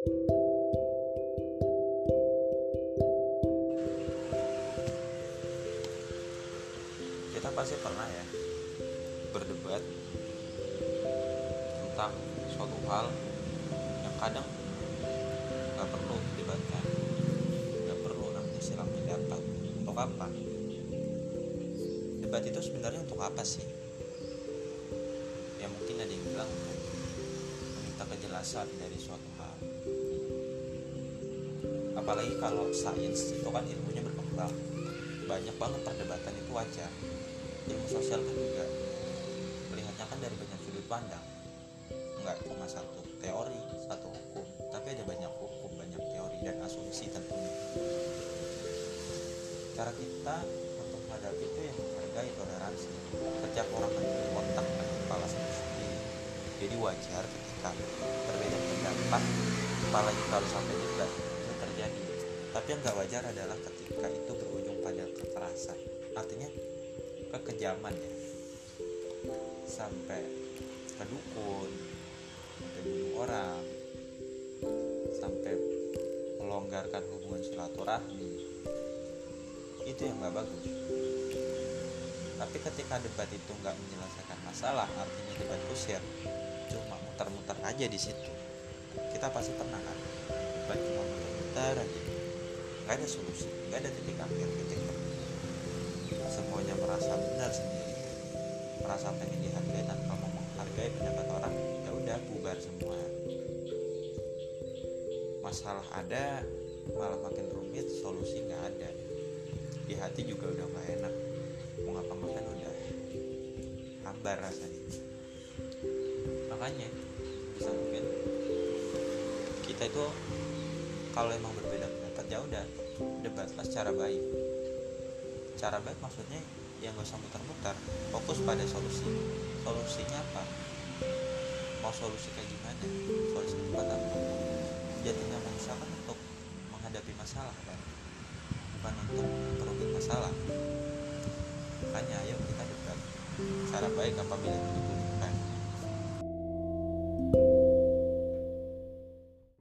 kita pasti pernah ya berdebat tentang suatu hal yang kadang nggak perlu didebatkan nggak perlu namanya silang pendapat. Untuk apa? Debat itu sebenarnya untuk apa sih? Ya mungkin ada yang bilang untuk kejelasan dari suatu hal. Apalagi kalau sains itu kan ilmunya berkembang. Banyak banget perdebatan itu wajar. Ilmu sosial kan juga melihatnya kan dari banyak sudut pandang. Nggak cuma satu teori satu hukum tapi ada banyak hukum banyak teori dan asumsi tentunya. Cara kita untuk menghadapi itu yang menghargai toleransi. Setiap orang kan jadi wajar ketika berbeda pendapat apalagi kalau sampai debat itu terjadi. Tapi yang nggak wajar adalah ketika itu berujung pada kekerasan. Artinya kekejaman ya. Sampai ke dukun sampai bunuh orang sampai melonggarkan hubungan silaturahmi. Itu yang nggak bagus tapi ketika debat itu nggak menyelesaikan masalah artinya debat kusir cuma muter-muter aja di situ. Kita pasti pernah kan debat cuma muter-muter aja. Nggak ada solusi nggak ada titik akhir titik temu. Semuanya merasa benar sendiri. Merasa pengen dihargai tanpa mau menghargai pendapat orang ya udah bubar semua. Masalah ada malah makin rumit solusi nggak ada. Di hati juga udah nggak enak. Mau udah hambar rasanya. Makanya bisa mungkin kita itu kalau emang berbeda pendapat ya udah debatlah secara baik. Cara baik maksudnya yang gak usah muter-muter fokus pada solusi. Solusinya apa? Mau solusi kayak gimana? Solusi tempat apa? Jadinya manusia kan untuk menghadapi masalah kan bukan untuk memperumit masalah cara baik apabila dibutuhkan